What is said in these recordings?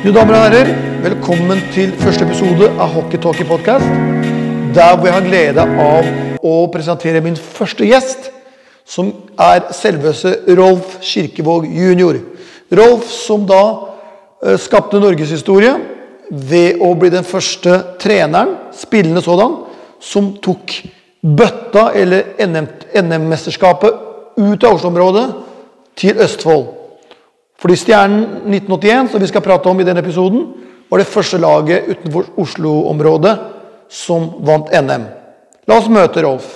Mine damer og herrer, velkommen til første episode av Hockey Talkie Podcast. Der hvor jeg har glede av å presentere min første gjest, som er selveste Rolf Kirkevåg jr. Rolf som da eh, skapte norgeshistorie ved å bli den første treneren, spillende sådan, som tok bøtta, eller NM-mesterskapet, ut av Oslo-området til Østfold. Fordi Stjernen 1981, som vi skal prate om i denne episoden, var det første laget utenfor Oslo-området som vant NM. La oss møte Rolf.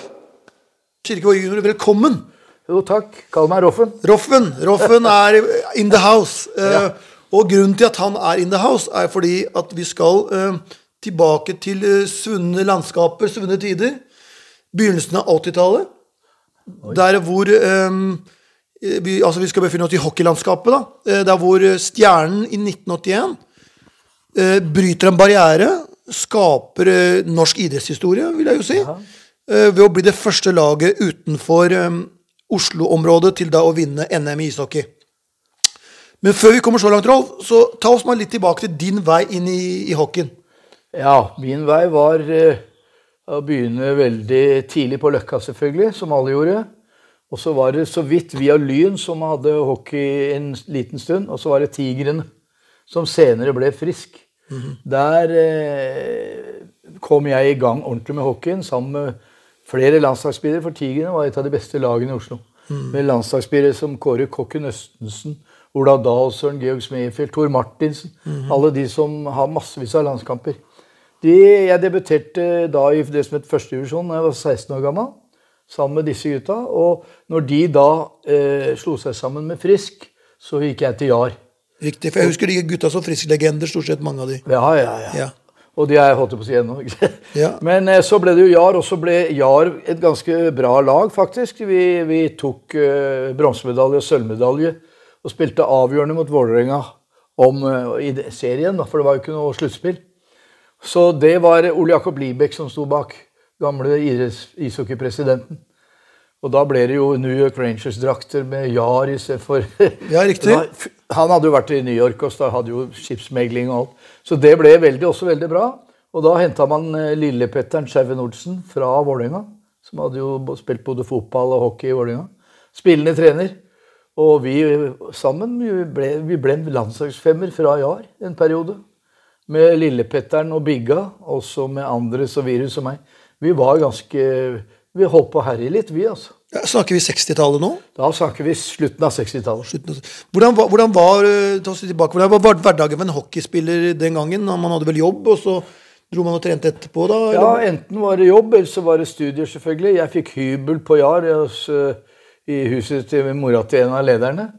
Kirkevåg junior, velkommen. Jo, takk. Kall meg Roffen. Roffen. Roffen er in the house. Eh, Og grunnen til at han er in the house, er fordi at vi skal uh, tilbake til uh, svunne landskaper, svunne tider. Begynnelsen av 80-tallet. Der hvor eh, vi, altså vi skal befinne oss i hockeylandskapet. da, eh, Der hvor Stjernen i 1981 eh, bryter en barriere, skaper eh, norsk idrettshistorie, vil jeg jo si. eh, Ved å bli det første laget utenfor eh, Oslo-området til da å vinne NM i ishockey. Men før vi kommer så langt, Rolf, så ta oss meg litt tilbake til din vei inn i, i hockeyen. Ja, min vei var eh, å begynne veldig tidlig på Løkka, selvfølgelig, som alle gjorde. Og så var det så vidt via Lyn, som hadde hockey en liten stund. Og så var det Tigrene, som senere ble Frisk. Der eh, kom jeg i gang ordentlig med hockeyen sammen med flere landslagsspillere. For Tigrene var et av de beste lagene i Oslo. Med landslagsspillere som Kåre Kokken Østensen, Ola Dahlsøren, Georg Smefjell, Tor Martinsen. Alle de som har massevis av landskamper. De, jeg debuterte da i det som het førstedivisjon da jeg var 16 år gammel. Sammen med disse gutta. Og når de da eh, slo seg sammen med Frisk, så gikk jeg til Jar. Riktig, for jeg husker de gutta som frisklegender, stort sett mange av de. Ja, ja, ja. Ja. Og de er holdt på å si ennå. Ja. Men eh, så ble det jo Jar, og så ble Jar et ganske bra lag, faktisk. Vi, vi tok eh, bronsemedalje og sølvmedalje og spilte avgjørende mot Vålerenga om, eh, i serien, da, for det var jo ikke noe sluttspill. Så det var Ole Jakob Libek som sto bak. Gamle ishockeypresidenten. Og da ble det jo New York Rangers-drakter med Jar istedenfor Ja, riktig. Han hadde jo vært i New York og så hadde jo skipsmegling og alt. Så det ble veldig, også veldig bra. Og da henta man eh, lillepetteren Sjauen Olsen fra Vålerenga. Som hadde jo spilt både fotball og hockey i Vålerenga. Spillende trener. Og vi sammen vi ble, vi ble en landslagsfemmer fra Jar en periode. Med lillepetteren og Bigga, også med Andres og Virus og meg. Vi var ganske Vi holdt på å herje litt, vi, altså. Ja, snakker vi 60-tallet nå? Da snakker vi slutten av 60-tallet. Hvordan, hvordan var eh, tilbake, hvordan var hverdagen med en hockeyspiller den gangen? Man hadde vel jobb, og så dro man og trente etterpå? da? Ja, enten var det jobb, eller så var det studier, selvfølgelig. Jeg fikk hybel på Jar eh, i huset til mora til en av lederne.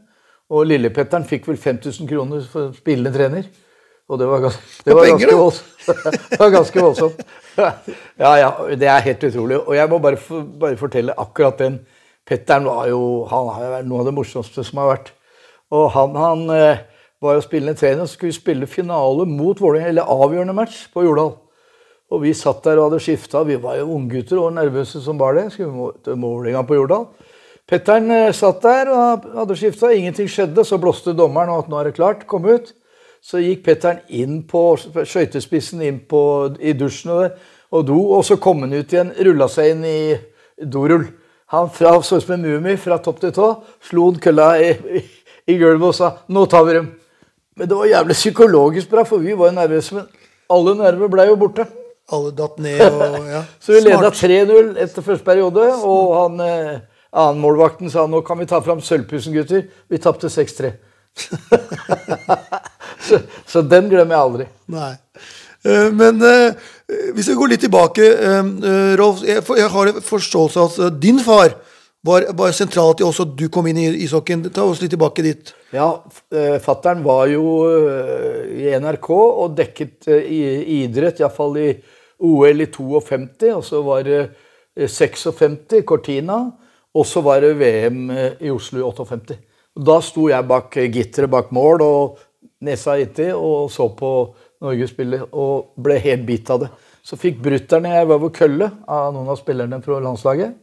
Og lillepetteren fikk vel 5000 kroner for spillende trener. Og det var, det var, ganske, voldsomt. det var ganske voldsomt. Ja, ja, det er helt utrolig. Og jeg må bare, for, bare fortelle akkurat den. Petteren var jo han har vært noe av det morsomste som har vært. Og han, han eh, var jo spillende trener, og skulle spille finale mot Vålerenga, eller avgjørende match, på Jordal. Og vi satt der og hadde skifta. Vi var jo unggutter og nervøse som bare det. Skulle vi møte Vålerenga på Jordal. Petteren eh, satt der og hadde skifta. Ingenting skjedde. Så blåste dommeren og at nå er det klart. Kom ut. Så gikk Petteren inn på skøytespissen inn på, i dusjen og, og do. Og så kom han ut igjen, rulla seg inn i dorull. Han fra, så ut som en mumie fra topp til tå. Slo han kølla i, i, i gulvet og sa 'nå tar vi dem'. Men det var jævlig psykologisk bra, for vi var jo nervøse. Men alle nerver ble jo borte. Alle datt ned og ja. Så vi leda Smart. 3-0 etter første periode, og han eh, annenmålvakten sa nå kan vi ta fram sølvpussen, gutter. Vi tapte 6-3. så, så den glemmer jeg aldri. Nei. Eh, Men eh, hvis vi går litt tilbake, eh, Rolf. Jeg, har forståelse av at din far var, var sentral til også at du kom inn i ishockeyen. Ta oss litt tilbake dit. Ja, fattern var jo i NRK og dekket i- idrett, iallfall i OL i 52, og så var det eh, 56, Cortina, og så var det VM i Oslo i 58. Da sto jeg bak gitteret bak mål og nesa inntil og så på Norge spille og ble helt bitt av det. Så fikk brutter'n jeg var på kølle av noen av spillerne fra landslaget.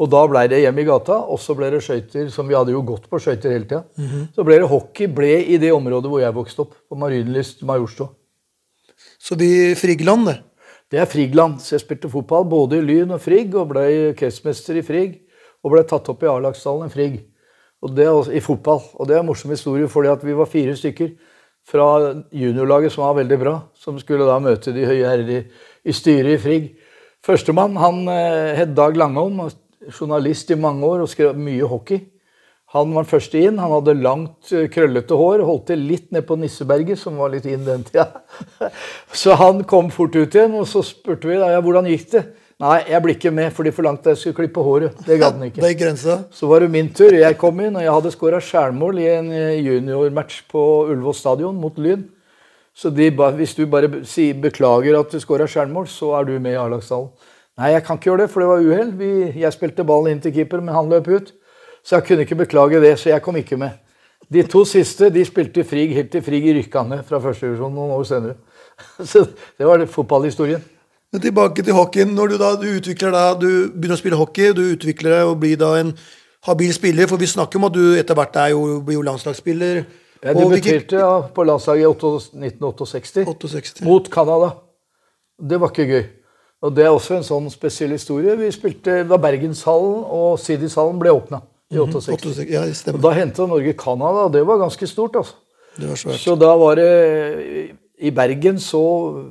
Og da ble det hjem i gata, og så ble det skøyter, som vi hadde jo gått på skøyter hele tida. Så ble det hockey ble i det området hvor jeg vokste opp, på Marienlyst Majorstua. Så de Frigland, det. Det er Frigland. Så jeg spilte fotball både i Lyn og Frigg, og ble kretsmester i Frigg. Og ble tatt opp i A-lagsdalen i Frigg. Og det er også, I fotball. Og det er en morsom historie, fordi at vi var fire stykker fra juniorlaget som var veldig bra, som skulle da møte de høye herrer i, i styret i Frigg. Førstemann han eh, het Dag Langholm, journalist i mange år og skrev mye hockey. Han var første inn. Han hadde langt, eh, krøllete hår. Holdt til litt ned på Nisseberget, som var litt inn den tida. Så han kom fort ut igjen, og så spurte vi da, ja, hvordan gikk det. Nei, jeg blir ikke med, for de forlangte jeg skulle klippe håret. Det gadd han ikke. Det grensa. Så var det min tur. Jeg kom inn, og jeg hadde skåra skjærmål i en eh, juniormatch på Ullevål stadion mot Lyn. Så de hvis du bare sier beklager at du skåra skjærmål, så er du med i A-lagstallen. Nei, jeg kan ikke gjøre det, for det var uhell. Jeg spilte ballen inn til keeper, men han løp ut. Så jeg kunne ikke beklage det, så jeg kom ikke med. De to siste de spilte Frig helt til Frig rykka ned fra første divisjon noen år senere. Så det var fotballhistorien. Men tilbake til hockeyen. Når du da du utvikler deg, du begynner å spille hockey, du utvikler deg og blir da en habil spiller, for vi snakker om at du etter hvert er jo, blir jo landslagsspiller. Jeg debuterte ja, på landslaget i 1968 68. mot Canada. Det var ikke gøy. Og Det er også en sånn spesiell historie. Vi spilte da Bergenshallen og Sidishallen ble åpna i 68. 68, Ja, Og. Da henta Norge Canada, og det var ganske stort. altså. Det var svært. Så da var det I Bergen så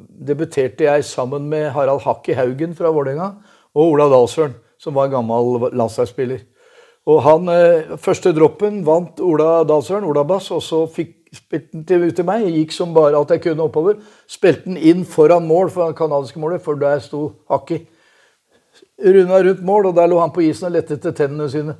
debuterte jeg sammen med Harald Hakki Haugen fra Vålerenga og Ola Dalsøren, som var gammel landslagsspiller. Og han, eh, Første droppen vant Ola Dalsøren, Ola Bass, og så fikk spilte den til, til meg. Gikk som bare alt jeg kunne oppover. Spilte den inn foran mål, for det kanadiske målet, for der sto Hakki. Runda rundt mål, og der lå han på isen og lette etter tennene sine.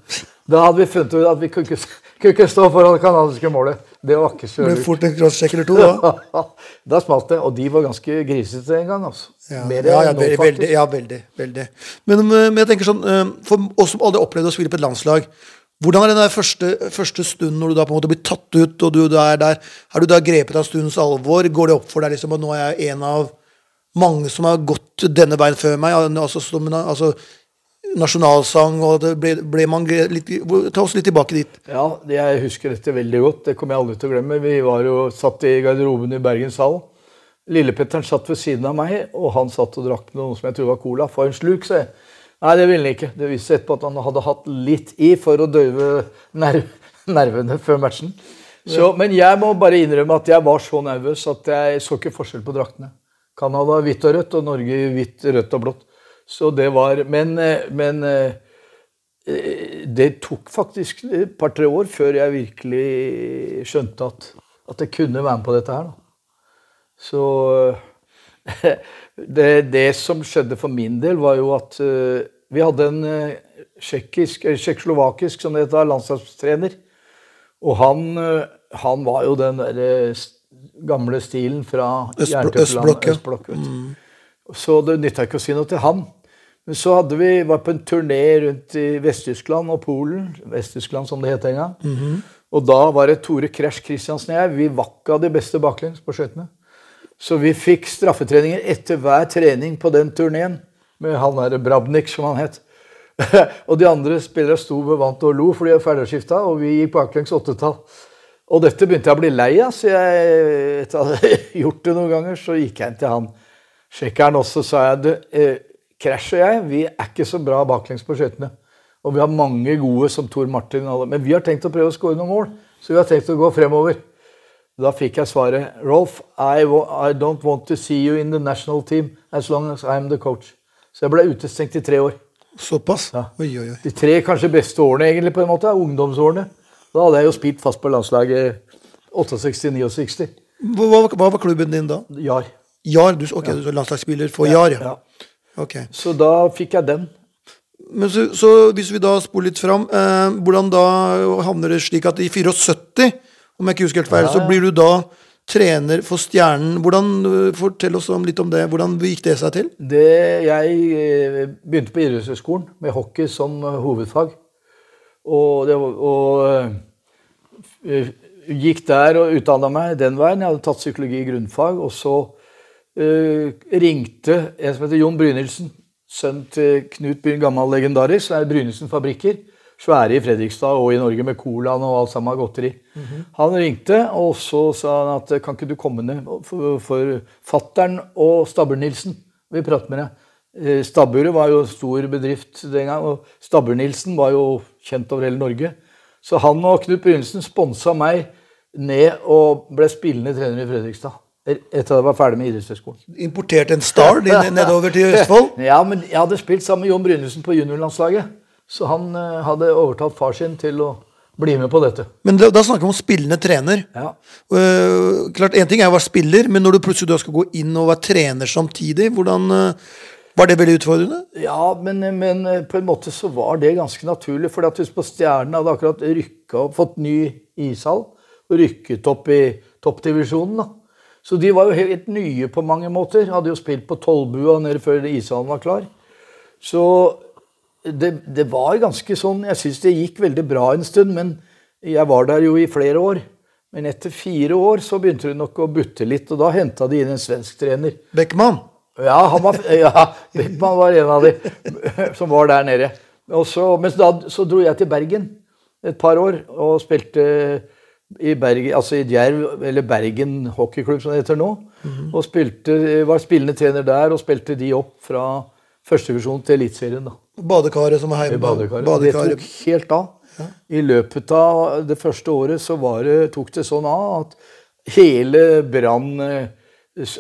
Da hadde vi funnet ut at vi kunne ikke, kunne ikke stå foran det canadiske målet. Det var ikke så lurt. ble fort en crosscheck eller to, da. da smalt det. Og de var ganske grisete en gang. altså. Ja, Mer ja, ja, veldig, faktisk. veldig, ja, veldig, veldig. Men, um, men jeg tenker sånn, um, for oss som aldri opplevde å spille på et landslag, hvordan er den der første, første stunden når du da på en måte blir tatt ut, og du du er der, har du da grepet av stundens alvor? Går det opp for deg liksom at nå er jeg en av mange som har gått denne veien før meg, altså, som, altså nasjonalsang, og det ble, ble man litt, ta oss litt tilbake dit. Ja, jeg husker dette veldig godt. Det kommer jeg aldri til å glemme. Vi var jo satt i garderoben i Bergenshall. Lillepetteren satt ved siden av meg, og han satt og drakk noe som jeg tror var cola. For en sluk, sa jeg. Nei, det ville han ikke. Det viste seg etterpå at han hadde hatt litt i for å døyve nerv nervene før matchen. Så, men jeg må bare innrømme at jeg var så nervøs at jeg så ikke forskjell på draktene. Canada hvitt og rødt, og Norge hvitt, rødt og blått. Så det var Men, eh, men eh, eh, det tok faktisk et par-tre år før jeg virkelig skjønte at, at jeg kunne være med på dette her. Da. Så det, det som skjedde for min del, var jo at vi hadde en tsjekkoslovakisk, som det heter, landslagstrener. Og han, han var jo den der, eh, gamle stilen fra Østblo- østblokk, ja. østblokk. Så det nytta ikke å si noe til han. Men så vi, var på en turné rundt i Vest-Tyskland og Polen. Vest-Tyskland som det het en gang. Og da var det Tore Crash Kristiansen og jeg. Vi vakka de beste baklengs på skøytene. Så vi fikk straffetreninger etter hver trening på den turneen. Med han der Brabnik, som han het. og de andre spillere sto ved vant og lo, for de hadde ferdigskifta, og vi gikk baklengs åttetall. Og dette begynte jeg å bli lei av, så jeg, etter at jeg hadde gjort det noen ganger, så gikk jeg inn til han sjekkeren også, sa jeg du, eh, Crash og jeg vi er ikke så bra baklengs på skøytene. Og vi har mange gode som Tor Martin, alle, men vi har tenkt å prøve å skåre noen mål. Så vi har tenkt å gå fremover. Da fikk jeg svaret Rolf, I, I don't want to see you in the national team as long as I'm the coach. Så jeg ble utestengt i tre år. Såpass? Ja. Oi, oi, oi. De tre kanskje beste årene, egentlig, på en måte, ungdomsårene. Da hadde jeg jo spilt fast på landslaget 68-69. Hva, hva, hva var klubben din da? Jar. Jar? Du, ok, du er landslagsspiller for Jar, ja. Ja. Ok. Så da fikk jeg den. Men så, så hvis vi da spoler litt fram, eh, hvordan da havner det slik at i 74, om jeg ikke husker helt feil, Ja, så blir du da trener for Stjernen. Hvordan, eh, Fortell oss om, litt om det. Hvordan gikk det seg til? Det, jeg eh, begynte på idrettshøyskolen med hockey som eh, hovedfag. Og, det, og gikk der og utdanna meg den veien. Jeg hadde tatt psykologi i grunnfag. Og så ringte en som heter Jon Brynildsen, sønn til Knut Byen gammel Legendarisk, som er Brynildsen fabrikker. Svære i Fredrikstad og i Norge med colaen og alt sammen godteri. Han ringte, og så sa han at kan ikke du komme ned? For, for fattern og Stabber-Nilsen vil prate med deg. Eh, Stabburet var jo stor bedrift den gang, og Stabber-Nilsen var jo kjent over hele Norge. Så han og Knut Brynesen sponsa meg ned og ble spillende trener i Fredrikstad. Etter at jeg var ferdig med idrettshøyskolen. Importert en star nedover til Østfold? Ja, men jeg hadde spilt sammen med Jon Brynesen på juniorlandslaget. Så han eh, hadde overtalt far sin til å bli med på dette. Men da, da snakker vi om spillende trener. Ja. Uh, klart, En ting er å være spiller, men når du plutselig skal gå inn og være trener samtidig, hvordan uh, var det veldig utfordrende? Ja, men, men, på en måte så var det ganske naturlig. For husk på Stjernen hadde akkurat rykka opp, fått ny ishall og rykket opp i toppdivisjonen. da. Så de var jo helt nye på mange måter. Hadde jo spilt på Tollbua nede før ishallen var klar. Så det, det var ganske sånn Jeg syns det gikk veldig bra en stund, men jeg var der jo i flere år. Men etter fire år så begynte det nok å butte litt, og da henta de inn en svensk trener. Beckman? Ja, han var, ja, Beckman var en av de som var der nede. Og så, men da så dro jeg til Bergen et par år og spilte i Bergen, altså i Djerv, eller Bergen hockeyklubb, som det heter nå. Mhm. Og spilte, var spillende trener der og spilte de opp fra førstevisjon til Eliteserien. Badekaret som er hjemme. badekaret. Det tok helt av. I løpet av det første året så var det, tok det sånn av at hele Brann eh,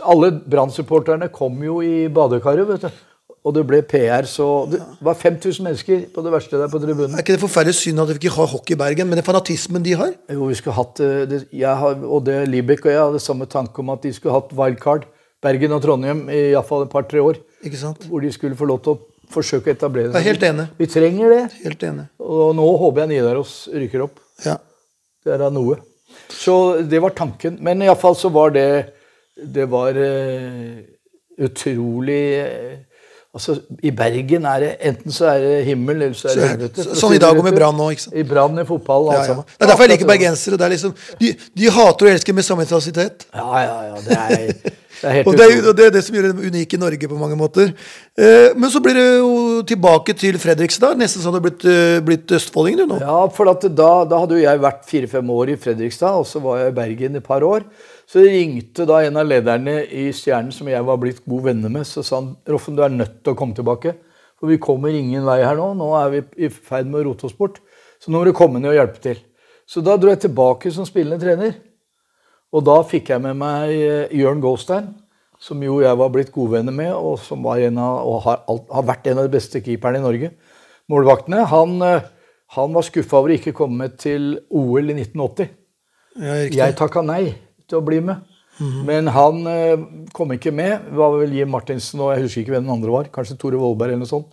Alle Brann-supporterne kom jo i badekaret, vet du. Og det ble PR, så Det var 5000 mennesker på det verste der på tribunen. Er ikke det forferdelig synd at vi ikke har hockey i Bergen, men den fanatismen de har? Jo, vi skulle hatt eh, det, jeg har, Og det Libek og jeg hadde samme tanke om at de skulle hatt wildcard. Bergen og Trondheim i iallfall et par-tre år. Ikke sant? Hvor de skulle få lov til å forsøke å etablere Jeg er helt enig. Vi trenger det. Helt enig. Og nå håper jeg Nidaros rykker opp. Ja. Det er da noe. Så det var tanken. Men iallfall så var det Det var uh, utrolig eh, Altså, I Bergen er det enten så er det himmel, eller så er det helvete. Sånn i dag og med. Brann nå, ikke sant? I Brann, i fotball, alt Ja, ja. sammen. Det er derfor jeg liker bergensere. Det er liksom, de, de hater og elsker med samme intensitet. Ja, ja, ja. Det er, det er helt Og det er, og det er det som gjør det unike i Norge på mange måter. Eh, men så blir det jo tilbake til Fredrikstad. Nesten sånn du har blitt, eh, blitt østfolding du nå. Ja, for da, da hadde jo jeg vært fire-fem år i Fredrikstad, og så var jeg i Bergen et par år. Så ringte da en av lederne i Stjernen, som jeg var blitt god venner med, så sa han Roffen, du er nødt til å komme tilbake. For vi kommer ingen vei her nå. Nå er vi i ferd med å rote oss bort. Så nå må du komme ned og hjelpe til. Så da dro jeg tilbake som spillende trener. Og da fikk jeg med meg eh, Jørn Goldstein, som jo jeg var blitt godvenner med, og som av, og har, har vært en av de beste keeperne i Norge. Målvaktene. Han, eh, han var skuffa over å ikke komme til OL i 1980. Ja. Jeg takka nei til å bli med. Men han eh, kom ikke med. Det var vel Jim Martinsen og jeg husker ikke hvem den andre var. Kanskje Tore Vollberg eller noe sånt.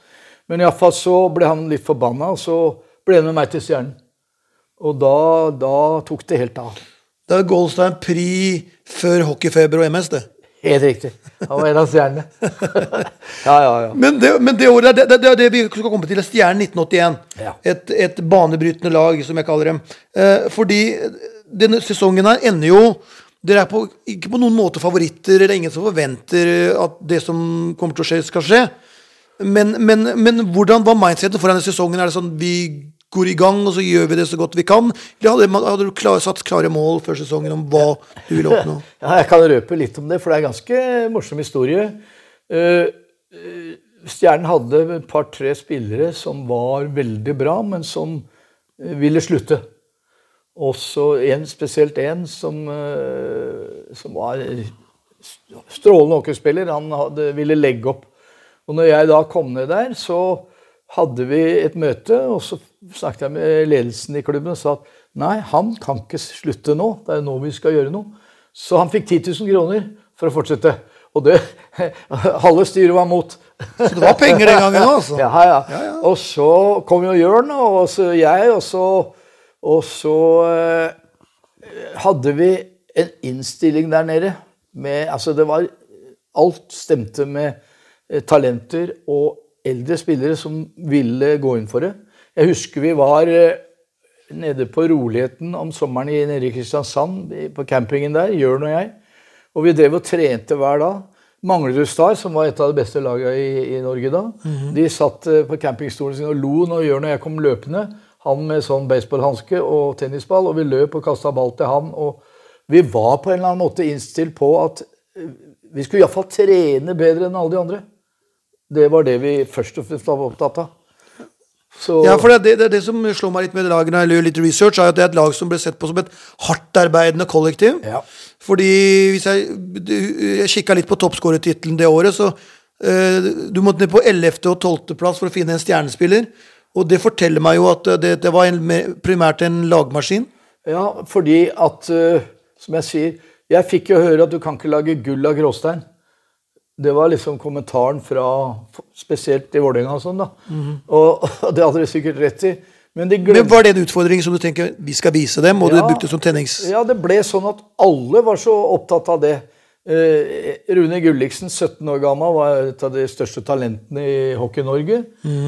Men iallfall så ble han litt forbanna, og så ble han med meg til Stjernen. Og da, da tok det helt av. Det er Goldstein pri før hockeyfeber og MS, det. Helt riktig. Han var en av stjernene. ja, ja, ja. Men det, men det året, det, det, det er det vi skal komme til. Stjernen 1981. Ja. Et, et banebrytende lag, som jeg kaller dem. Eh, fordi denne sesongen her ender jo Dere er på, ikke på noen måte favoritter, eller ingen som forventer at det som kommer til å skje, skal skje. Men, men, men hvordan var mindsetet foran sesongen? Er det sånn vi går i gang, og så gjør vi det så godt vi kan? Eller hadde, hadde du klar, satt klare mål før sesongen om hva du ville oppnå? Ja, jeg kan røpe litt om det, for det er en ganske morsom historie. Eh, eh, Stjernen hadde et par-tre spillere som var veldig bra, men som eh, ville slutte. Også en, spesielt en som, eh, som var strålende hockeyspiller. Han hadde, ville legge opp. Og når jeg da kom ned der, så hadde vi et møte, og så snakket jeg med ledelsen i klubben og sa at nei, han kan ikke slutte nå. Det er nå vi skal gjøre noe. Så han fikk 10 000 kroner for å fortsette. Og det Halve styret var mot. Så det var penger den gangen òg, altså. Ja, ja. Og så kom jo Jørn, og så jeg, og så, og så eh, hadde vi en innstilling der nede med Altså, det var Alt stemte med eh, talenter og eldre spillere som ville gå inn for det. Jeg husker vi var eh, nede på Roligheten om sommeren i, nede i Kristiansand, på campingen der, Jørn og jeg. Og vi drev og trente hver dag. Manglerud Star, som var et av de beste lagene i, i Norge da, de satt på campingstolen sin og lo når Jørn og jeg kom løpende. Han med sånn baseballhanske og tennisball, og vi løp og kasta ball til han. og Vi var på en eller annen måte innstilt på at eh, vi skulle iallfall trene bedre enn alle de andre. Det var det vi først og fremst var opptatt av. Så, Ja, for det, det, det, det som slår meg litt med laget når jeg gjør litt research, er at det er et lag som ble sett på som et hardtarbeidende kollektiv. Ja. Fordi hvis jeg, jeg kikka litt på toppskårertittelen det året, så eh, Du måtte ned på 11. og 12. plass for å finne en stjernespiller. Og det forteller meg jo at det, det var en, primært en lagmaskin. Ja, fordi at eh, Som jeg sier, jeg fikk jo høre at du kan ikke lage gull av gråstein. Det var liksom kommentaren fra spesielt i Vålerenga og sånn, da. og, og det hadde de sikkert rett i. Men de Men Var det en utfordring som du tenker vi skal vise dem, og Ja. du brukte som tennings... Ja, det ble sånn at alle var så opptatt av det. Eh, Rune Gulliksen, 17 år gammel, var et av de største talentene i Hockey-Norge.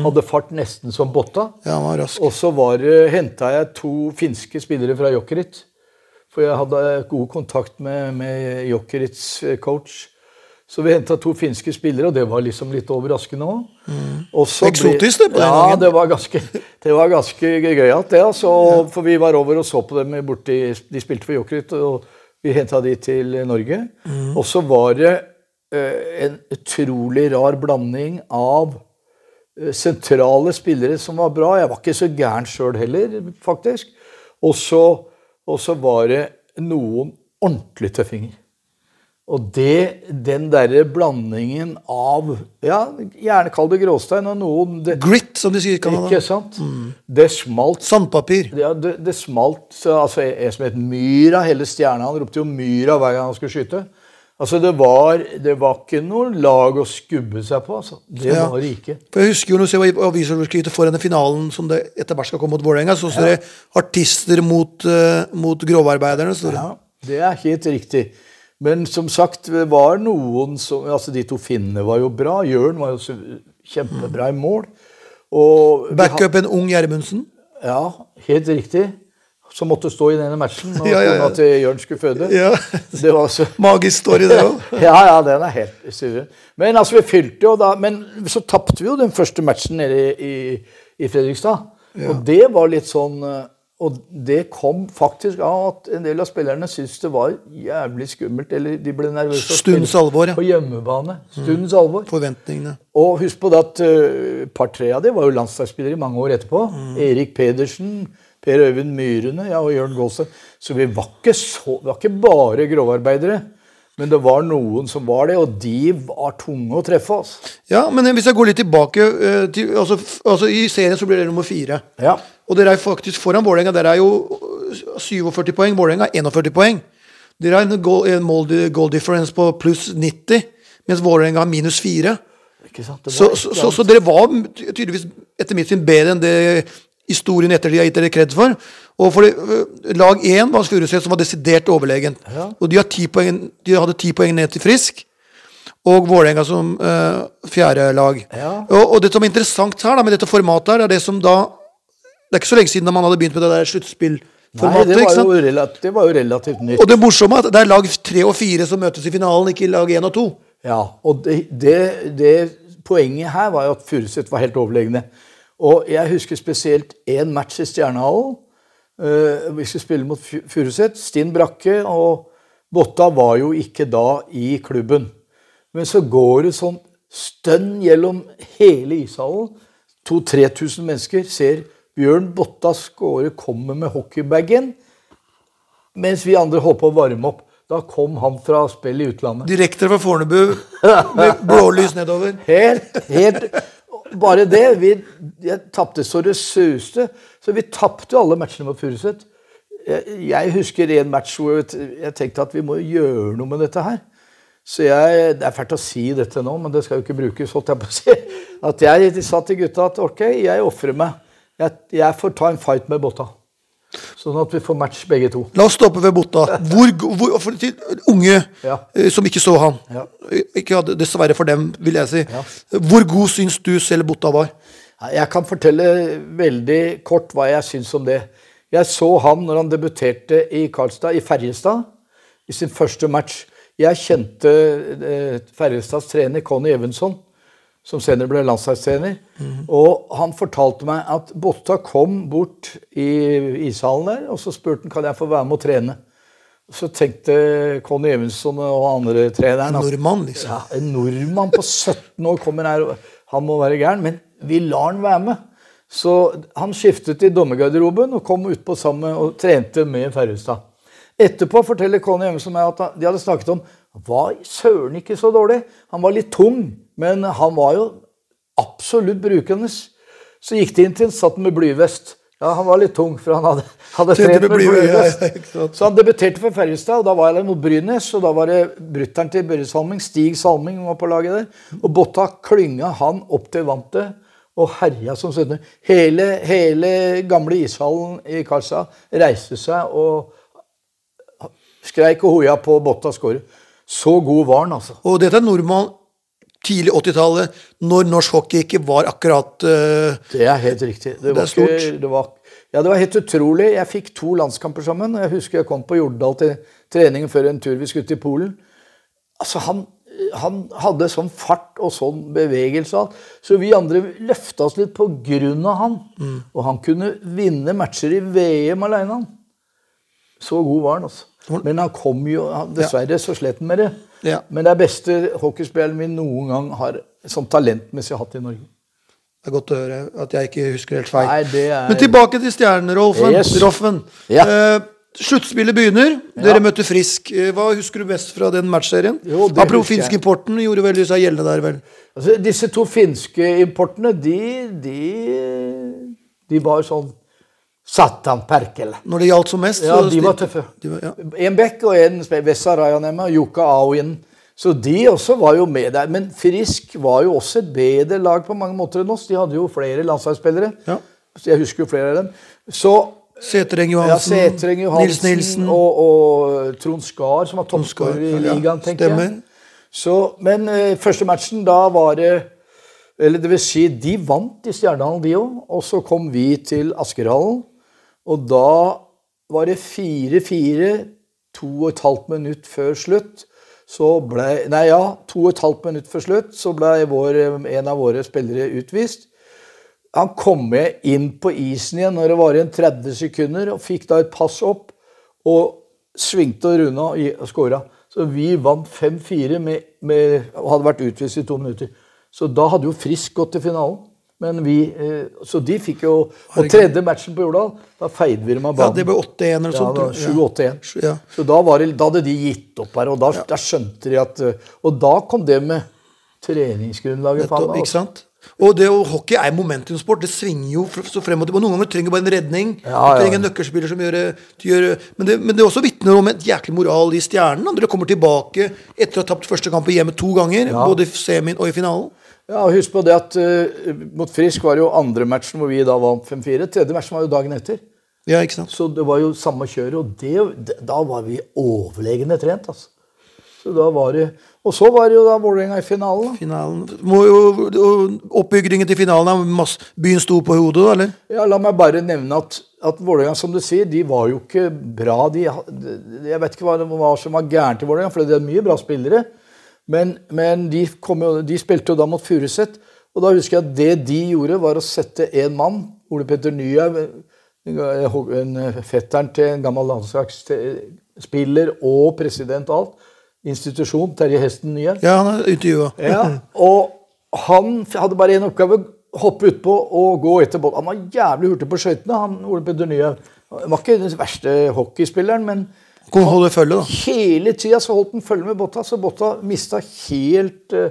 Hadde fart nesten som Botta. Ja, han var rask. Og så var henta jeg to finske spillere fra Jokerit. For jeg hadde god kontakt med, med Jokerits eh, coach. Så vi henta to finske spillere, og det var liksom litt overraskende òg. Eksotisk, det, på den ja, gangen. det var ganske, det var ganske gøyalt, det. altså. For vi var over og så på dem borti De spilte for Jokerit, og vi henta de til Norge. Mm. Og så var det eh, en utrolig rar blanding av eh, sentrale spillere som var bra. Jeg var ikke så gæren sjøl heller, faktisk. Og så, var det noen ordentlig tøffinger. Og det, den derre blandingen av Ja, gjerne kall det gråstein, og noen det, Grit, som de sier i Canada. Ikke sant? Det smalt Sandpapir. ja, det, det smalt altså, En som het Myra, hele stjerna, han ropte jo Myra hver gang han skulle skyte. Altså, det var, det var ikke noe lag å skubbe seg på. altså. Det Ja. var det ikke. For jeg husker jo når jeg var i avisoverskrifter foran finalen som det etter hvert skal komme mot Vålerenga, så står det 'artister mot, uh, mot grovarbeiderne'. Ja, det er helt riktig. Men som sagt, det var noen som altså De to finnene var jo bra. Jørn var jo kjempebra i mål. Og Backupen ung Gjermundsen. Ja, helt riktig. Som måtte stå i denne matchen når Ja, ja, ja. til Jørn skulle føde. Ja. Det var så Magisk story, det òg. ja, ja, den er helt suveren. Men altså, vi fylte jo da Men så tapte vi jo den første matchen nede i, i, i Fredrikstad. Og det var litt sånn eh, Og det kom faktisk av at en del av spillerne syntes det var jævlig skummelt. Eller de ble nervøse. spille alvor, ja. På hjemmebane. Stundens alvor. Forventningene. Og husk på det at uh, par-tre av dem var jo landslagsspillere i mange år etterpå. Erik Pedersen, Per Øyvind Myrene ja, og Jørn Gaase. Så vi var ikke, så, var ikke bare grovarbeidere. Men det var noen som var det, og de var tunge å treffe. Altså. Ja, men hvis jeg går litt tilbake eh, til, altså, altså I serien så blir det nummer fire. Ja. Og dere er faktisk foran Vålerenga. Dere er jo øh, 47 poeng. Vålerenga har 41 poeng. Dere har en goal, goal difference på pluss 90, mens Vålerenga har minus 4. Ikke sant? Det Så, så, så, så dere var tydeligvis etter mitt syn bedre enn det historien etter de har gitt dere kred for. Og for det, øh, Lag 1 var Furuset som var desidert overlegen. Ja. Og de, har 10 poeng, de hadde ti poeng ned til Frisk. Og Vålerenga som uh, fjerde lag. Ja. Og, og det som er interessant her da, med dette formatet, her, er det som da Det er ikke så lenge siden man hadde begynt med det der sluttspillformatet. det det var jo relativt nytt. Og det morsomme er at det er lag tre og fire som møtes i finalen, ikke lag én og to. Ja, og det, det, det poenget her var jo at Furuset var helt overlegne. Og jeg husker spesielt én match i Stjernehallen. Uh, vi skulle spille mot Fu- Furuset. Stinn Brakke og Botta var jo ikke da i klubben. Men så går det sånn stønn gjennom hele ishallen. 2000-3000 mennesker ser Bjørn Botta skåre, kommer med hockeybagen. Mens vi andre holdt på å varme opp. Da kom han fra spill i utlandet. Direkte fra Fornebu med blålys nedover. Helt, helt Bare det. Vi tapte så det suste. Så vi tapte alle matchene mot Furuset. Jeg, jeg husker en match hvor jeg tenkte at vi må gjøre noe med dette her. Så jeg, Det er fælt å si dette nå, men det skal jo ikke brukes. holdt jeg på å si. At jeg sa til gutta at ok, jeg ofrer meg. Jeg, jeg får ta en fight med Botta. Sånn at vi får match begge to. La oss stoppe ved Botta. Hvor, hvor, for, de unge Ja. eh, som ikke så han. Ja. Ikke dessverre for dem, vil jeg si. Ja. Hvor god syns du selv Botta var? Jeg kan fortelle veldig kort hva jeg syns om det. Jeg så han når han debuterte i Karlstad, i Ferjestad, i sin første match. Jeg kjente eh, Ferjestads trener Conny Evensson, som senere ble landslagstrener. Og han fortalte meg at Botta kom bort i ishallen der, og så spurte han kan jeg få være med og trene. Så tenkte Conny Evensson og andre treneren at Nordmann, liksom. ja, en nordmann på 17 år kommer her, han må være gæren. Men vi lar han være med. Så han skiftet i dommergarderoben og kom utpå sammen og trente med Ferrestad. Etterpå forteller Conny Emerson meg at de hadde snakket om var søren ikke så dårlig. Han var litt tung, men han var jo absolutt brukende. Så gikk de inn til han, satt med blyvest. Ja, han var litt tung, for han hadde, hadde trent med blyvest. ja. Så han debuterte for Ferjestad, og da var jeg mot Brynes. Og da var det brutter'n til Børre Salming, Stig Salming, var på laget der. Og Botta klynga han opp til vantet og herja som 17. Hele, hele gamle ishallen i Karlstad reiste seg og skreik og hoia på Botta skåre. Så god var han, altså. Og dette er nordmann tidlig 80-tallet, når norsk hockey ikke var akkurat uh, Det er helt riktig. Det var, stort. Ikke, det var, ja, det var helt utrolig. Jeg fikk to landskamper sammen. Jeg husker jeg kom på Jordal til trening før en tur vi skulle til Polen. Altså, han, han hadde sånn fart og sånn bevegelse og. Så vi andre løfta oss litt på grunn av han. Mm. Og han kunne vinne matcher i VM alene, han. Så god var han, altså. Men han kom jo Dessverre så slet han med det. Ja. Men det er beste hockeyspilleren vi noen gang har sånn talentmessig hatt i Norge. Det er godt å høre at jeg ikke husker helt feil. Nei, det er Men tilbake til stjernerolfen. Yes. Roffen. Ja. Eh, sluttspillet begynner. Dere Ja. møtte Frisk. Eh, Hva husker du best fra den matchserien? Apropos husker jeg. finskimporten gjorde veldig seg gjeldende der, vel. Altså, disse to finske importene, de, de, de var sånn Satan Perkele. Når det gjaldt som mest. Ja, de var tøffe. De var, ja. En Beck og en spe- Vessa Rajanema, Jukka Auin. Så de også var jo med der. Men Frisk var jo også et bedre lag på mange måter enn oss. De hadde jo flere landslagsspillere. Ja. Jeg husker jo flere av dem. Så Setereng ja, Johansen, Setreng Johansen Nils Nilsen. og, og Trond Skar, som var toppskårer i ligaen, tenker stemmer. jeg. Så, men eh, første matchen, da var det Eller det vil si, de vant i Stjernehallen, de òg. Og så kom vi til Askerhallen, og da var det 4-4, to og et halvt minutt før slutt. Så ble, nei ja, to og et halvt minutt før slutt så ble vår, en av våre spillere utvist. Han kom med inn på isen igjen når det var igjen 30 sekunder, og fikk da et pass opp. Og svingte og runda og skåra. Så vi vant 5-4 med, med, og hadde vært utvist i to minutter. Så da hadde jo Frisk gått til finalen. Men vi, eh, Så de fikk jo Og tredje matchen på Jordal, da feide vi dem av banen. Ja, det ble 8-1 eller Ja, sånt. var 7-8-1. Ja. Så da, var det, da hadde de gitt opp her, og da, da skjønte de at eh, Og da kom det med treningsgrunnlaget. Nettopp, ikke altså. sant? Og det å, hockey er momentumsport. Det svinger jo så frem og tilbake. Og Noen ganger trenger du bare en redning. Ja, du ja. trenger en nøkkelspiller som gjør, gjør Men det, men det også vitner om et jæklig moral i stjernen. Når dere kommer tilbake etter å ha tapt første kamp hjemme to ganger, Ja. både i semien og i finalen. Ja, og Husk på det at uh, mot Frisk var det jo andre matchen hvor vi da vant 5-4. Tredje matchen var jo dagen etter. Ja, ikke sant? Så det var jo samme kjøret, og det, da var vi overlegne trent. altså. Så da var det, Og så var det jo da Vålerenga i finalen. Finalen. Må jo, og Oppbyggingen til finalen er masse, Byen sto på hodet, da, eller? Ja, La meg bare nevne at, at Vålerenga, som du sier, de var jo ikke bra. De, de- jeg vet ikke hva, hva som var gærent i Vålerenga, for det er mye bra spillere. Men, men de, kom jo, de spilte jo da mot Furuset. Og da husker jeg at det de gjorde, var å sette en mann, Ole Petter Nyhaug, en fetteren til en gammel landslagsspiller og president og alt, institusjon, Terje Hesten Nyhaug. Ja, han er intervjua. Ja, og han hadde bare én oppgave. Hoppe utpå og gå etter ball. Han var jævlig hurtig på skøytene. han Ole Petter Nyhaug. Han var ikke den verste hockeyspilleren, men Kunne holde følge, da. hele tida så holdt han følge med Botta, så Botta mista helt eh,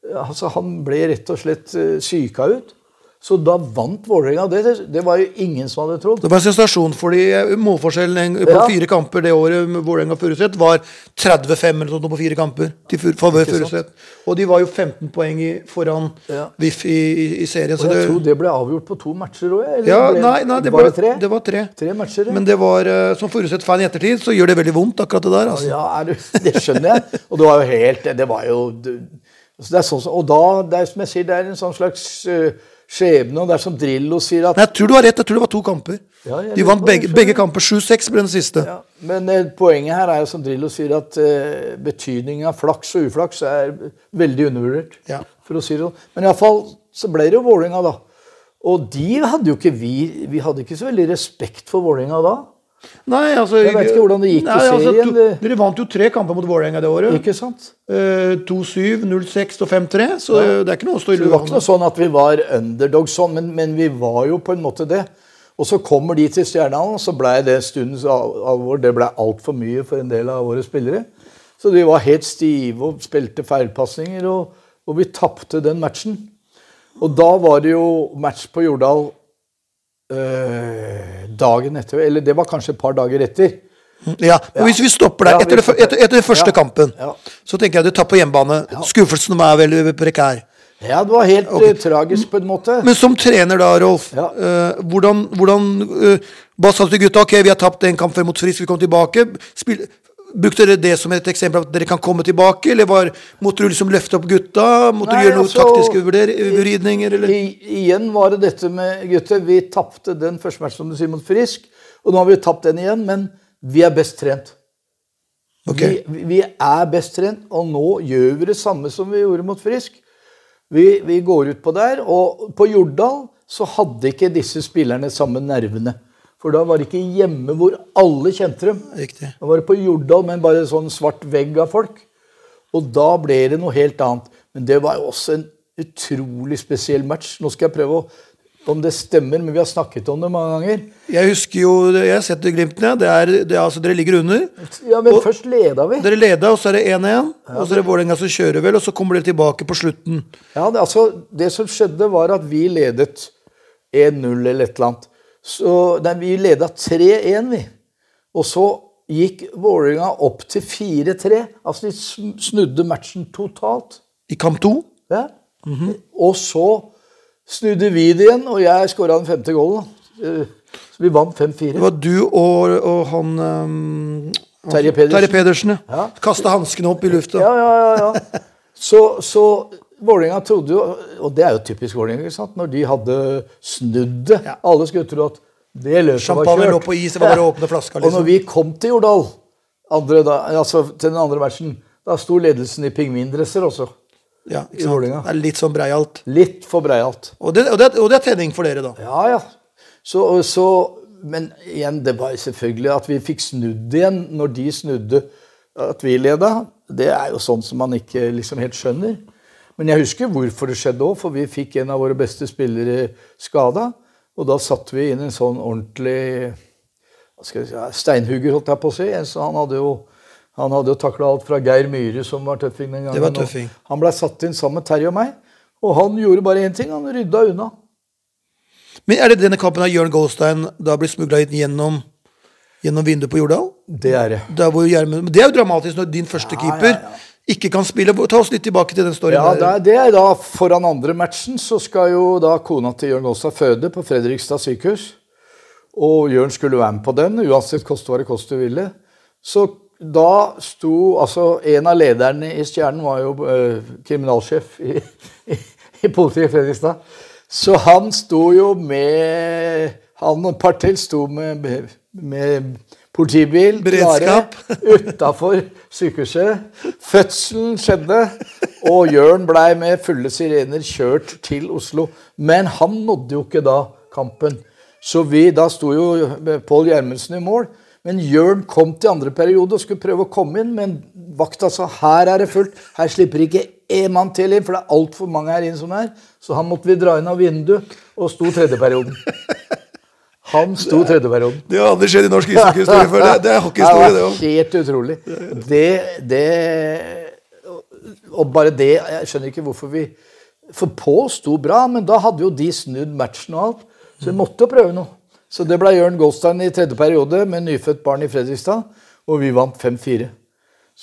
Altså, han ble rett og slett uh, syka ut. Så da vant Vålerenga. Det, det var jo ingen som hadde trodd. Det var en sensasjon, fordi målforskjellen på Ja. fire kamper det året Vålerenga Furuset var 35 eller noe på fire kamper til favør Furuset. Og de var jo 15 poeng i, foran Ja. VIF i, i, i serien. Og Så jeg det, tror det ble avgjort på to matcher òg. ja, nei, nei, det var det tre? det var tre. Tre matcher, ja. Men det var, eh, som Furuset-fan i ettertid, så gjør det veldig vondt, akkurat det der. altså. Ja, er du, det skjønner jeg. Og det var jo helt Det var jo det, altså sånn, Og da, det er som jeg sier, det er en sånn slags eh, skjebne. Og det er som Drillo sier at Nei, jeg tror du har rett. Jeg tror det var to kamper. Ja, de vant begge, begge kamper. 7-6 ble den siste. ja, Men eh, poenget her er jo som Drillo sier, at eh, betydningen av flaks og uflaks er veldig undervurdert. Ja. For å si det sånn. Men iallfall så ble det jo Vålerenga, da. Og de hadde jo ikke vi Vi hadde ikke så veldig respekt for Vålerenga da. Nei, altså Jeg vet ikke hvordan det gikk i serien. altså, serien, to- Dere vant jo tre kamper mot Vålerenga det året. Ikke sant? Eh, 2-7, 0-6 og 5-3, så det er ikke noe å stå i Så det var ikke lua noe sånn at vi var underdog sånn, men, men vi var jo på en måte det. Og så kommer de til Stjernehallen, og så ble det stundens al- alvor. Det ble altfor mye for en del av våre spillere. Så de var helt stive og spilte feilpasninger, og, og vi tapte den matchen. Og da var det jo match på Jordal dagen etter, eller det var kanskje et par dager etter. Ja, men Hvis vi stopper der etter, det, etter, etter første kampen, så tenker jeg du tar på hjemmebane. Skuffelsen er veldig prekær. Ja, det var helt okay. tragisk på en måte. Men som trener da, Rolf, Ja. Uh, hvordan, hvordan uh, Hva sa du til gutta? Ok, vi har tapt en kamp mot Frisk, vi kom tilbake. Spill, brukte dere det som et eksempel på at dere kan komme tilbake, eller var, måtte du liksom løfte opp gutta? Måtte Nei, du gjøre noen altså, taktiske vridninger, igjen var det dette med gutter. Vi tapte den første matchen som du sier mot Frisk, og nå har vi tapt den igjen, men vi er best trent. Okay. Vi, vi er best trent, og nå gjør vi det samme som vi gjorde mot Frisk. Vi, vi går ut på der, og på Jordal så hadde ikke disse spillerne samme nervene. For da var det ikke hjemme hvor alle kjente dem. Riktig. Da var det på Jordal med bare sånn svart vegg av folk. Og da ble det noe helt annet. Men det var jo også en utrolig spesiell match. Nå skal jeg prøve å om det stemmer, men vi har snakket om det mange ganger. Jeg husker jo, jeg har sett det glimtene. Det er, det er, altså, dere ligger under. Ja, Men Og- først leda vi. Dere leda, og så er det 1-1. Og så er det Vålerenga som kjører vel, og så kommer dere tilbake på slutten. Ja, det, altså, det som skjedde, var at vi ledet 1-0 eller et eller annet. Så, nei, vi leda 3-1, vi. Og så gikk Vålerenga opp til 4-3. Altså, de snudde matchen totalt. I kamp to. Ja. Og så snudde vi det igjen, og jeg skåra den femte goalen. Eh, Så vi vant 5-4. Det var du og, og han um, Terje Pedersen. Terje Pedersen, ja. Ja. Kasta hanskene opp i lufta. Ja, ja, ja. ja. Så, så Vålerenga trodde jo Og det er jo typisk Vålerenga? Når de hadde snudd det. Ja. Alle skulle tro at det løpet var Champagne kjørt. lå på is, det var bare å åpne flaska, Og når liksom. vi kom til Jordal, andre da, altså til den andre matchen, da sto ledelsen i pingvindresser også. Ja, ikke sant? I Det er litt sånn breialt. Litt for breialt. Og det, og, det, og det er trening for dere, da. Ja, ja. Så, så, men igjen, det var selvfølgelig at vi fikk snudd igjen når de snudde at vi leda. Det er jo sånn som man ikke liksom helt skjønner. Men jeg husker hvorfor det skjedde òg, for vi fikk en av våre beste spillere skada. Og da satte vi inn en sånn ordentlig hva skal jeg si, steinhugger, holdt jeg på å si. Så han hadde jo, han hadde jo takla alt fra Geir Myhre, som var tøffing den gangen. Det var tøffing. Han ble satt inn sammen med Terje og meg. Og han gjorde bare én ting, han rydda unna. Men er det denne kampen av Jørn Goldstein da blir smugla inn gjennom, gjennom vinduet på Jordal? Det er det. Det er jo dramatisk når din første Ja, keeper ja, ja. Ikke kan spille. Ta oss litt tilbake til den storyen Ja, der. det er, da Foran andre matchen så skal jo da kona til Jørn Gåstad føde på Fredrikstad sykehus. Og Jørn skulle være med på den, uansett koste hva det koste ville. Så da sto altså En av lederne i Stjernen var jo eh, kriminalsjef i, i, i politiet i Fredrikstad. Så han sto jo med Han og et par til sto med, med politibil Beredskap. utafor sykehuset. Fødselen skjedde, og Jørn blei med fulle sirener kjørt til Oslo. Men han nådde jo ikke da kampen. Så vi, da sto jo Pål Gjermundsen i mål. Men Jørn kom til andre periode og skulle prøve å komme inn, men vakta sa her er det fullt. Her slipper ikke én mann til inn, for det er altfor mange her inn som er. Så han måtte vi dra inn av vinduet, og sto tredjeperioden. Han sto tredjeperioden. Det har aldri skjedd i norsk ishockeyhistorie før. Det, det er hockeyhistorie, det òg. helt utrolig. Det, det Og bare det Jeg skjønner ikke hvorfor vi For Pål sto bra, men da hadde jo de snudd matchen og alt. Så vi måtte jo prøve noe. Så det ble Jørn Goldstein i tredje periode med nyfødt barn i Fredrikstad, og vi vant 5-4.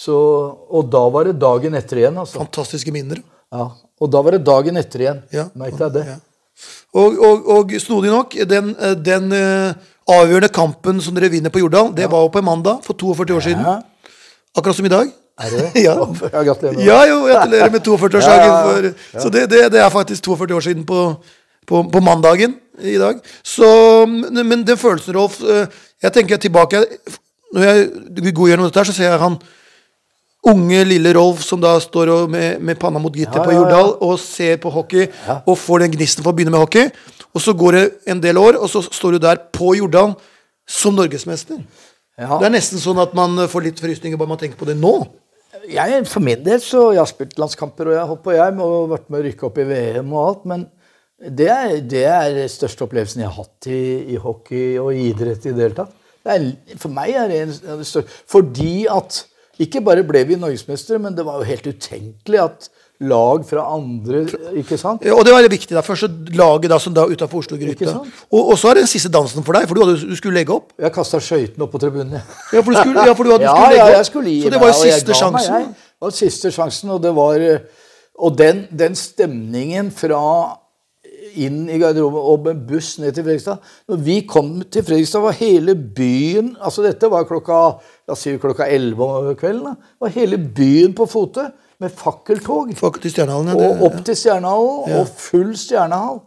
Og da var det dagen etter igjen, altså. Fantastiske minner. Ja, og da var det dagen etter igjen. Ja. Merk deg det. Ja. Og, og, og snodig nok, den, eh, den eh, avgjørende kampen som dere vinner på Jordal, det var jo på en mandag for 42 år siden. Ja. Akkurat som i dag. Er det? ja. Ja, gratulerer. ja, jo, gratulerer med 42-årsdagen. Ja, ja, Så det, det, det er faktisk 42 år siden på, på, på mandagen i dag. Så, men men den følelsen, Rolf eh, Jeg tenker tilbake når jeg går gjennom dette, så ser jeg han unge, lille Rolf som da står med, med panna mot gitter Ja, på. Jordal og ser på hockey og får den gnisten for å begynne med hockey. Og så går det en del år, og så står du der på Jordal som norgesmester. Ja. Det er nesten sånn at man får litt frysninger bare man tenker på det nå. Jeg, for min del så Jeg har spilt landskamper og jeg har jeg og vært med å rykke opp i VM og alt. Men det er, det er den største opplevelsen jeg har hatt i, i hockey og i idrett i det hele tatt. Det for meg er det en de største Fordi at ikke bare ble vi norgesmestere, men det var jo helt utenkelig at lag fra andre Ikke sant? Ja, Og det var veldig viktig. da, Første laget da, som da utafor Oslo-gryta. Og, og så er det den siste dansen for deg, for du, hadde, du skulle legge opp. Jeg kasta skøytene opp på tribunen. Ja, for du skulle, ja, for du hadde, Ja, skulle legge ja, jeg skulle gi så det var jo siste ga meg. Det var siste sjansen, og det var eh, Og den, den stemningen fra inn i garderoben og med buss ned til Fredrikstad Når vi kom til Fredrikstad, var hele byen Altså dette var klokka la oss si klokka 11 om kvelden. da, var hele byen på fote med fakkeltog. Fakkel til Stjernehallen. Ja, det, opp til Stjernehallen, og full stjernehall.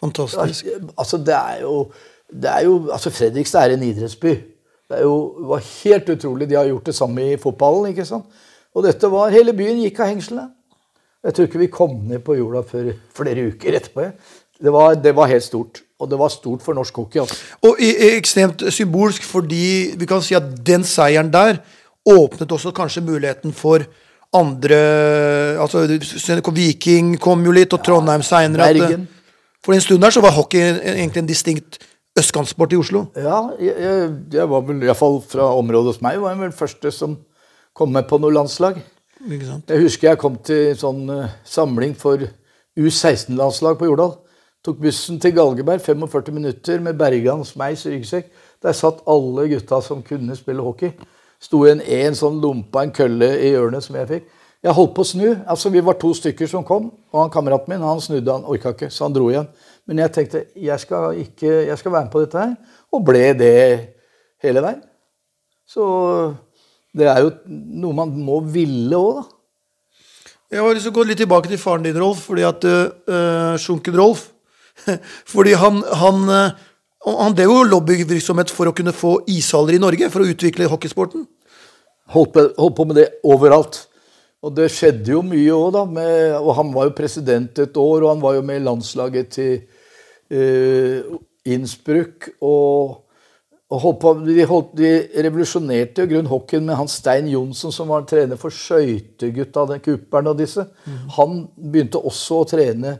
fantastisk. Altså, det er jo, det er jo altså Fredrikstad er en idrettsby. Det er jo, var helt utrolig. De har gjort det samme i fotballen. ikke sant? Og dette var, Hele byen gikk av hengslene. Jeg tror ikke vi kom ned på jorda før flere uker etterpå. Det var, det var helt stort. Og det var stort for norsk hockey. Altså. Og ekstremt symbolsk fordi vi kan si at den seieren der åpnet også kanskje muligheten for andre altså Viking kom jo litt, og Trondheim seinere. For en stund der så var hockey egentlig en distinkt østkantsport i Oslo. Ja, jeg, jeg, jeg var vel, iallfall fra området hos meg, var jeg vel første som kom med på noe landslag. Ikke sant? Jeg husker jeg kom til en sånn eh, samling for U16-landslag på Jordal. Tok bussen til Galgeberg, 45 minutter med Bergans meis ryggsekk. Der satt alle gutta som kunne spille hockey. Sto en, en sånn lompa, en kølle i hjørnet som jeg fikk. Jeg holdt på å snu. altså Vi var to stykker som kom, og han kameraten min han snudde, han orka ikke, så han dro igjen. Men jeg tenkte jeg skal, ikke, jeg skal være med på dette her, og ble det hele veien. Så det er jo noe man må ville òg, da. Jeg har lyst til å gå litt tilbake til faren din, Rolf. Fordi at uh, Sjunken Rolf Fordi han han, eh, han drev jo lobbyvirksomhet for å kunne få ishaller i Norge. For å utvikle hockeysporten. holdt på, holdt på med det overalt. Og det skjedde jo mye òg, da. Med, og han var jo president et år, og han var jo med i landslaget til uh, Innsbruck. Og, og holdt på, de, holdt, de revolusjonerte jo grunn hockeyen med han Stein Johnsen, som var trener for skøytegutta, den Kupperen og disse. Han begynte også å trene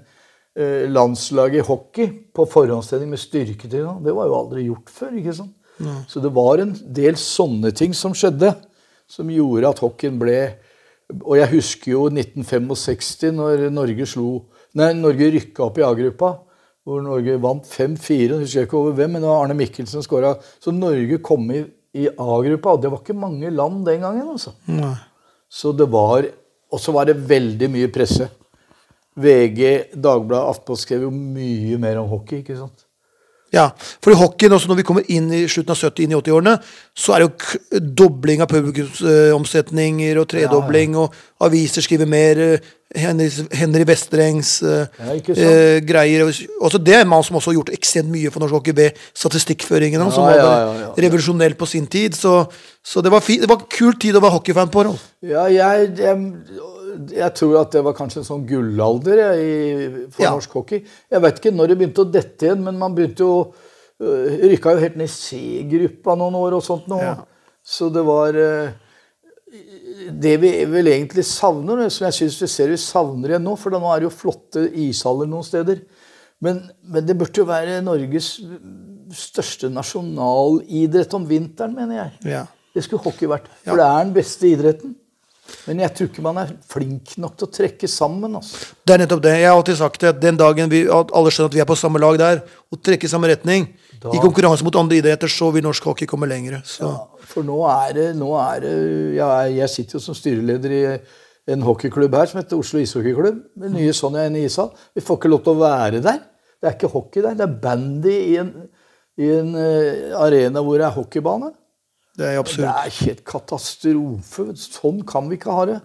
landslaget i hockey på forhåndstrening med styrketrening. Det var jo aldri gjort før. ikke sant? Så det var en del sånne ting som skjedde, som gjorde at hockeyen ble Og jeg husker jo 1965, når Norge slo Nei, Norge rykka opp i A-gruppa, hvor Norge vant 5-4. Jeg husker ikke over hvem, men det var Arne Mikkelsen som skåra. Så Norge kom i, i A-gruppa, og det var ikke mange land den gangen. altså. Nei. Så det var Og så var det veldig mye presse. VG, Dagbladet, Aftenposten skrev jo mye mer om hockey. ikke sant? Ja, for i hockeyen, også når vi kommer inn i slutten av 70-, inn i 80-årene, så er det jo dobling av publikumsomsetninger og tredobling, og aviser skriver mer. Henry, Henry Vestrengs Ja, eh, greier. Også det er en mann som også har gjort ekstremt mye for norsk hockey ved statistikkføringen Ja, som Ja, var ja, ja, ja. revolusjonell på sin tid. Så, så det var fint, det var en kul tid å være hockeyfan på. Rolf. Ja, jeg, jeg, jeg tror at det var kanskje en sånn gullalder jeg, i- for Ja. norsk hockey. Jeg vet ikke når det begynte å dette igjen, men man begynte jo øh, Rykka jo helt ned i C-gruppa noen år og sånt nå. Ja. Så det var øh, Det vi vel egentlig savner, som jeg syns vi ser vi savner igjen nå, for nå er det jo flotte ishaller noen steder. Men, men det burde jo være Norges største nasjonalidrett om vinteren, mener jeg. Ja. Det skulle hockey vært. For det er den beste idretten. Men jeg tror ikke man er flink nok til å trekke sammen. Altså. Det er nettopp det. Jeg har alltid sagt det. Den dagen vi, alle skjønner at vi er på samme lag der, og trekker i samme retning, Da- i konkurranse mot andre idretter, så vil norsk hockey komme lenger. Så. For nå er det, nå er det jeg, jeg sitter jo som styreleder i en hockeyklubb her som heter Oslo ishockeyklubb. Med nye Sonja i ishall. Vi får ikke lov til å være der. Det er ikke hockey der. Det er bandy i en, i en eh, arena hvor det er hockeybane. Det er Det absurd. er helt katastrofe. Sånn kan vi ikke ha det.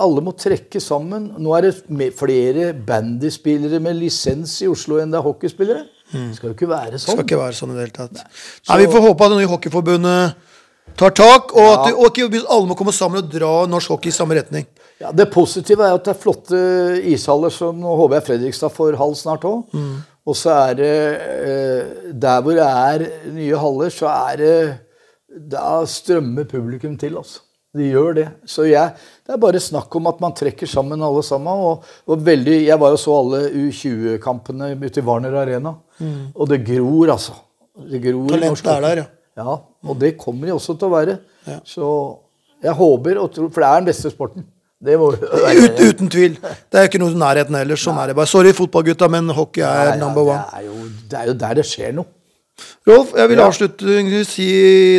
Alle må trekke sammen. Nå er det flere bandyspillere med lisens i Oslo enn det er hockeyspillere. Det skal jo ikke være Det skal sånn. ikke være sånn i det hele tatt. Nei, Vi får håpe at det nye hockeyforbundet tar tak, og at du, og ikke alle må komme sammen og dra norsk hockey i samme retning. Ja, Det positive er at det er flotte ishaller som nå håper jeg Fredrikstad får halv snart òg. Mm. Og så er det eh, Der hvor det er nye haller, så er det Da strømmer publikum til, altså. De gjør det. Så jeg, det er bare snakk om at man trekker sammen alle sammen. Og, og veldig, Jeg var og så alle U20-kampene ute i Warner Arena. Og det gror, altså. Det gror Talentet er der, ja. ja, og det kommer de også til å være. Så jeg håper og tror For det er den beste sporten. Det må Ut, uten tvil. Det er jo ikke noe i nærheten heller. Sånn er det bare. Sorry, fotballgutta, men hockey er number one. Det er, jo, det er jo der det skjer noe. Rolf, jeg vil Ja. avslutningsvis si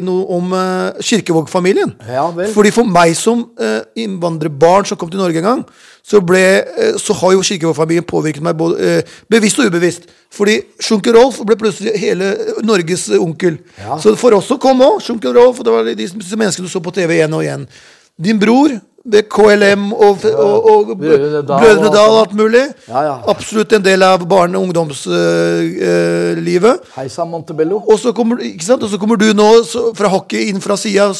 noe om uh, Kirkevåg-familien. Ja. Fordi For meg som uh, innvandrerbarn som kom til Norge en gang, så, ble, uh, så har jo Kirkevåg-familien påvirket meg både uh, bevisst og ubevisst. Fordi Sjunker Rolf ble plutselig hele eh, Norges eh, onkel. Ja. Så for oss så kom òg Sjunker Rolf, og det var de, de, menneskene du så på TV igjen og igjen. Din bror ved KLM og, og, og Brødrene Dal og alt mulig. Ja, ja. Absolutt en del av barne- og ungdomslivet. Heisa Montebello. Og så kommer, kommer du nå så, fra hockey inn fra sida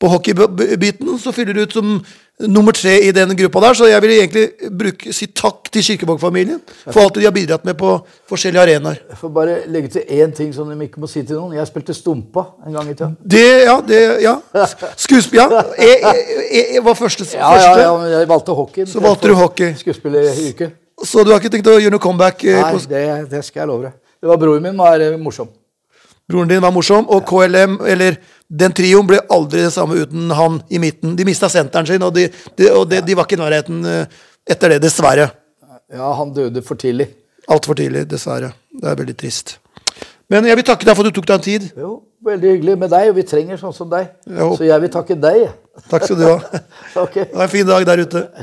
på hockeybiten. Så fyller du ut som nummer tre i den gruppa der. Så jeg vil egentlig bruke, si takk til Kirkevåg-familien for alt de har bidratt med på forskjellige arenaer. Jeg får bare legge til én ting som de ikke må si til noen. Jeg spilte Stumpa en gang i tida. Det, ja, det, ja. Skuespill, ja. Jeg, jeg, jeg var første. Ja, ja, første. ja, men jeg valgte hockey. Så valgte du hockey. Skuespilleryrket. Så du har ikke tenkt å gjøre noe comeback? eh, Nei, det, det skal jeg love deg. Det var broren min, var eh, morsom. broren din var morsom, og KLM, eller den trioen, ble aldri det samme uten han i midten. De mista senteren sin, og de, de, og de, de var ikke i nærheten eh, etter det, dessverre. Ja, han døde for tidlig. Altfor tidlig, dessverre. Det er veldig trist. Men jeg vil takke deg for at du tok deg en tid. Jo, veldig hyggelig med deg, og vi trenger sånn som deg. Jo. Så jeg vil takke deg. Takk skal du ha. okay. Ha en fin dag der ute.